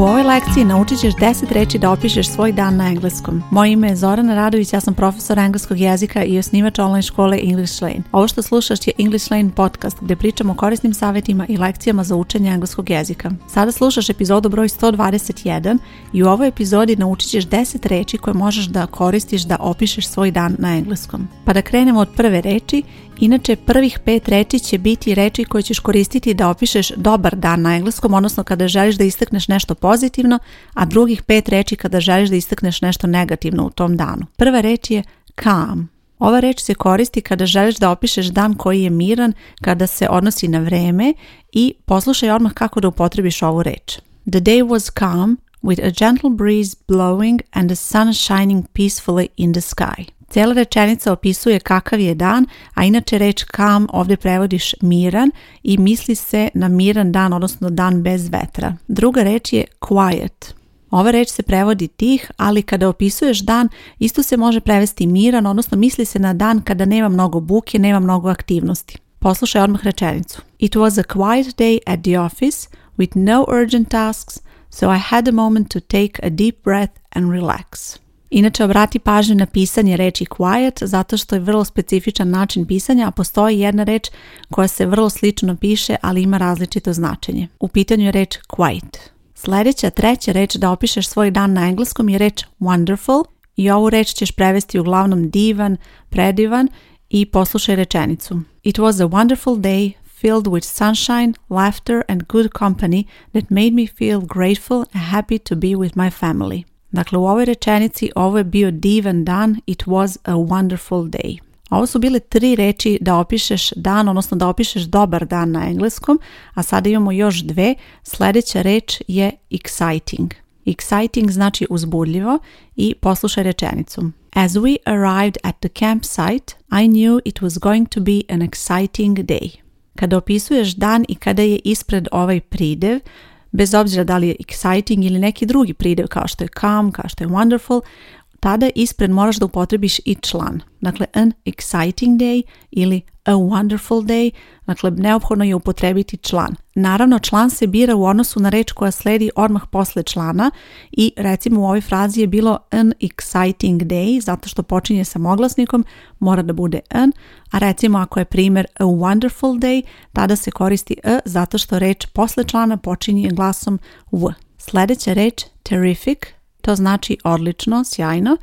U ovoj lekciji naučit ćeš 10 reći da opišeš svoj dan na engleskom. Moje ime je Zorana Radović, ja sam profesor engleskog jezika i osnivač online škole English Lane. Ovo što slušaš je English Lane podcast gdje pričamo o korisnim savjetima i lekcijama za učenje engleskog jezika. Sada slušaš epizodu broj 121 i u ovoj epizodi naučit ćeš 10 reći koje možeš da koristiš da opišeš svoj dan na engleskom. Pa da krenemo od prve reći. Inače, prvih pet reči će biti reči koje ćeš koristiti da opišeš dobar dan na engleskom, odnosno kada želiš da istakneš nešto pozitivno, a drugih pet reči kada želiš da istakneš nešto negativno u tom danu. Prva reč je calm. Ova reč se koristi kada želiš da opišeš dan koji je miran, kada se odnosi na vreme i poslušaj odmah kako da upotrebiš ovu reč. The day was calm with a gentle breeze blowing and the sun shining peacefully in the sky. Cijela rečenica opisuje kakav je dan, a inače reč kam ovdje prevodiš miran i misli se na miran dan, odnosno dan bez vetra. Druga reč je quiet. Ova reč se prevodi tih, ali kada opisuješ dan, isto se može prevesti miran, odnosno misli se na dan kada nema mnogo buke, nema mnogo aktivnosti. Poslušaj odmah rečenicu. It was a quiet day at the office with no urgent tasks, so I had a moment to take a deep breath and relax. Inače, obrati pažnju na pisanje reči quiet zato što je vrlo specifičan način pisanja, a postoji jedna reč koja se vrlo slično piše, ali ima različito značenje. U pitanju je reč quiet. Sljedeća treća reč da opišeš svoj dan na engleskom je reč wonderful i ovu reč ćeš prevesti uglavnom divan, predivan i poslušaj rečenicu. It was a wonderful day filled with sunshine, laughter and good company that made me feel grateful and happy to be with my family. Dakle, u ovoj rečenici ovo je bio divan dan, it was a wonderful day. Ovo su bile tri reči da opišeš dan, odnosno da opišeš dobar dan na engleskom, a sada imamo još dve. Sljedeća reč je exciting. Exciting znači uzbudljivo i poslušaj rečenicu. As we arrived at the campsite, I knew it was going to be an exciting day. Kada opisuješ dan i kada je ispred ovaj pridev, bez obzira da li je exciting ili neki drugi pridev kao što je calm, kao što je wonderful, tada ispred moraš da upotrebiš i član. Dakle, an exciting day ili a wonderful day, dakle, neophodno je upotrebiti član. Naravno, član se bira u odnosu na reč koja sledi odmah posle člana i recimo u ovoj frazi je bilo an exciting day, zato što počinje sa moglasnikom, mora da bude an, a recimo ako je primjer a wonderful day, tada se koristi a zato što reč posle člana počinje glasom v. Sljedeća reč terrific to znači odlično, sjajno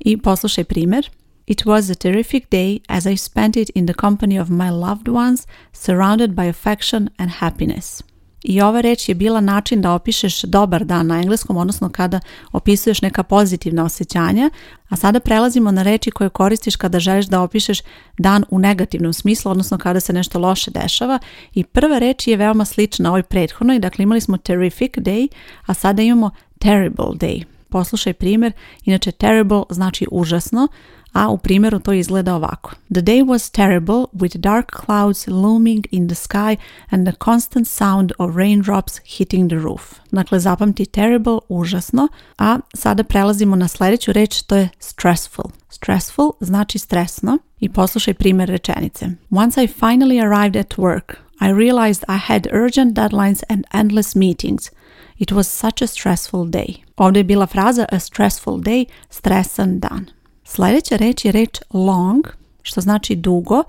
i poslušaj primjer. It was a terrific day as I spent it in the company of my loved ones, surrounded by affection and happiness. I ova reč je bila način da opišeš dobar dan na engleskom, odnosno kada opisuješ neka pozitivna osjećanja, a sada prelazimo na reči koje koristiš kada želiš da opišeš dan u negativnom smislu, odnosno kada se nešto loše dešava. I prva reč je veoma slična ovoj prethodnoj, dakle imali smo terrific day, a sada imamo terrible day. Poslušaj primjer, inače terrible znači užasno, a u primjeru to izgleda ovako. The day was terrible with dark clouds looming in the sky and the constant sound of raindrops hitting the roof. Dakle, zapamti terrible, užasno, a sada prelazimo na sljedeću reč, to je stressful. Stressful znači stresno i poslušaj primjer rečenice. Once I finally arrived at work, I realized I had urgent deadlines and endless meetings – It was such a stressful day. Ovdje je bila fraza a stressful day, stresan dan. Sljedeća reč je reč long što znači dugo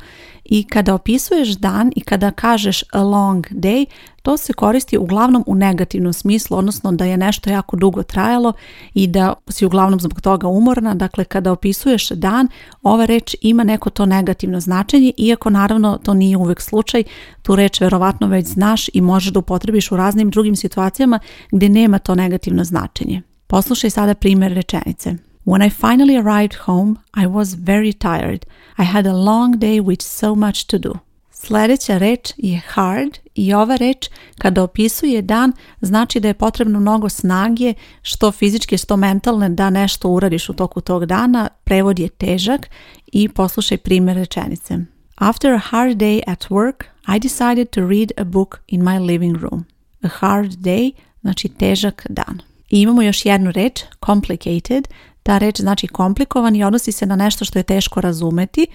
i kada opisuješ dan i kada kažeš a long day, to se koristi uglavnom u negativnom smislu, odnosno da je nešto jako dugo trajalo i da si uglavnom zbog toga umorna. Dakle, kada opisuješ dan, ova reč ima neko to negativno značenje, iako naravno to nije uvek slučaj, tu reč verovatno već znaš i možeš da upotrebiš u raznim drugim situacijama gdje nema to negativno značenje. Poslušaj sada primjer rečenice. When I finally arrived home, I was very tired. I had a long day with so much to do. Sljedeća reč je hard i ova reč kada opisuje dan znači da je potrebno mnogo snage što fizičke što mentalne da nešto uradiš u toku tog dana. Prevod je težak i poslušaj primjer rečenice. After a hard day at work, I decided to read a book in my living room. A hard day znači težak dan. imamo još jednu reč, complicated, ta reč znači komplikovan i odnosi se na nešto što je teško razumeti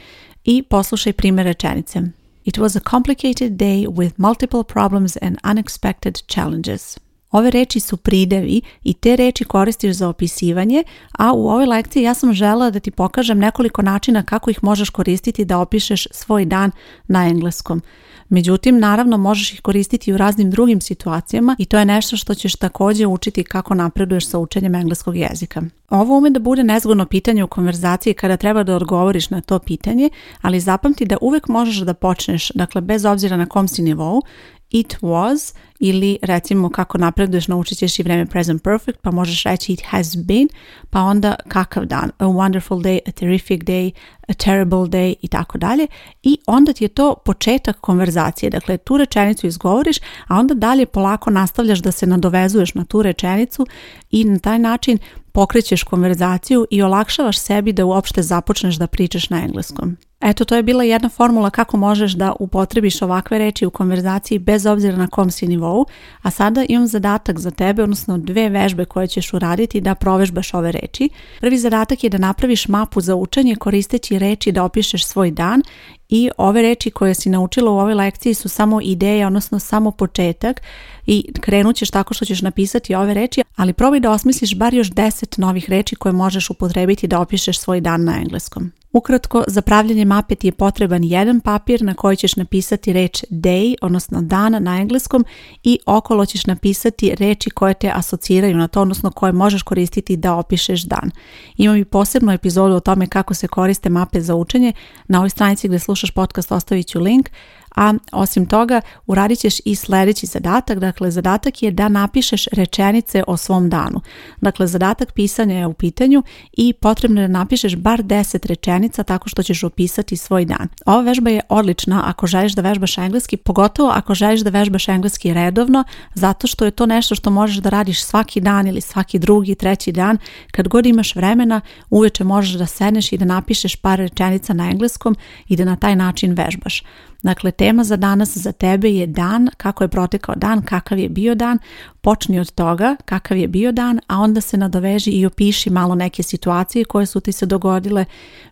i poslušaj primjer rečenice. It was a complicated day with multiple problems and unexpected challenges. Ove reči su pridevi i te reči koristiš za opisivanje, a u ovoj lekciji ja sam žela da ti pokažem nekoliko načina kako ih možeš koristiti da opišeš svoj dan na engleskom. Međutim, naravno možeš ih koristiti u raznim drugim situacijama i to je nešto što ćeš također učiti kako napreduješ sa učenjem engleskog jezika. Ovo ume da bude nezgodno pitanje u konverzaciji kada treba da odgovoriš na to pitanje, ali zapamti da uvek možeš da počneš, dakle bez obzira na kom si nivou, it was ili recimo kako napreduješ naučit ćeš i vreme present perfect pa možeš reći it has been pa onda kakav dan, a wonderful day, a terrific day, a terrible day i tako dalje i onda ti je to početak konverzacije, dakle tu rečenicu izgovoriš a onda dalje polako nastavljaš da se nadovezuješ na tu rečenicu i na taj način pokrećeš konverzaciju i olakšavaš sebi da uopšte započneš da pričaš na engleskom. Eto, to je bila jedna formula kako možeš da upotrebiš ovakve reči u konverzaciji bez obzira na kom si nivou, a sada imam zadatak za tebe, odnosno dve vežbe koje ćeš uraditi da provežbaš ove reči. Prvi zadatak je da napraviš mapu za učenje koristeći reči da opišeš svoj dan i ove reči koje si naučila u ovoj lekciji su samo ideje, odnosno samo početak i krenut ćeš tako što ćeš napisati ove reči, ali probaj da osmisliš bar još 10 novih reči koje možeš upotrebiti da opišeš svoj dan na engleskom. Ukratko, za pravljanje mape ti je potreban jedan papir na koji ćeš napisati reč day, odnosno dana na engleskom i okolo ćeš napisati reči koje te asociraju na to, odnosno koje možeš koristiti da opišeš dan. Imam i posebnu epizodu o tome kako se koriste mape za učenje. Na ovoj stranici gdje slušaš podcast ostavit ću link, a osim toga uradit ćeš i sljedeći zadatak, dakle zadatak je da napišeš rečenice o svom danu. Dakle, zadatak pisanja je u pitanju i potrebno je da napišeš bar 10 rečenica tako što ćeš opisati svoj dan. Ova vežba je odlična ako želiš da vežbaš engleski, pogotovo ako želiš da vežbaš engleski redovno, zato što je to nešto što možeš da radiš svaki dan ili svaki drugi, treći dan. Kad god imaš vremena, uveče možeš da seneš i da napišeš par rečenica na engleskom i da na taj način vežbaš. Dakle, tema za danas za tebe je dan, kako je protekao dan, kakav je bio dan, Počni od toga kakav je bio dan, a onda se nadoveži i opiši malo neke situacije koje su ti se dogodile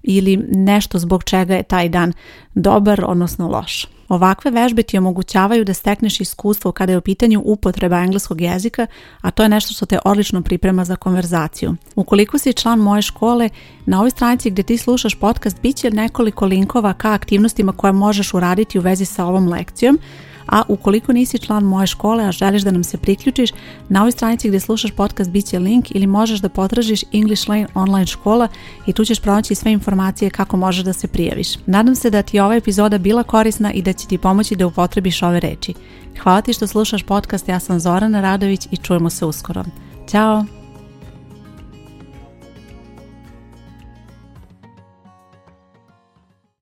ili nešto zbog čega je taj dan dobar, odnosno loš. Ovakve vežbe ti omogućavaju da stekneš iskustvo kada je u pitanju upotreba engleskog jezika, a to je nešto što te odlično priprema za konverzaciju. Ukoliko si član moje škole, na ovoj stranici gdje ti slušaš podcast bit će nekoliko linkova ka aktivnostima koje možeš uraditi u vezi sa ovom lekcijom, a ukoliko nisi član moje škole, a želiš da nam se priključiš, na ovoj stranici gdje slušaš podcast bit će link ili možeš da potražiš English Lane online škola i tu ćeš pronaći sve informacije kako možeš da se prijaviš. Nadam se da ti je ova epizoda bila korisna i da će ti pomoći da upotrebiš ove reči. Hvala ti što slušaš podcast, ja sam Zorana Radović i čujemo se uskoro. Ćao!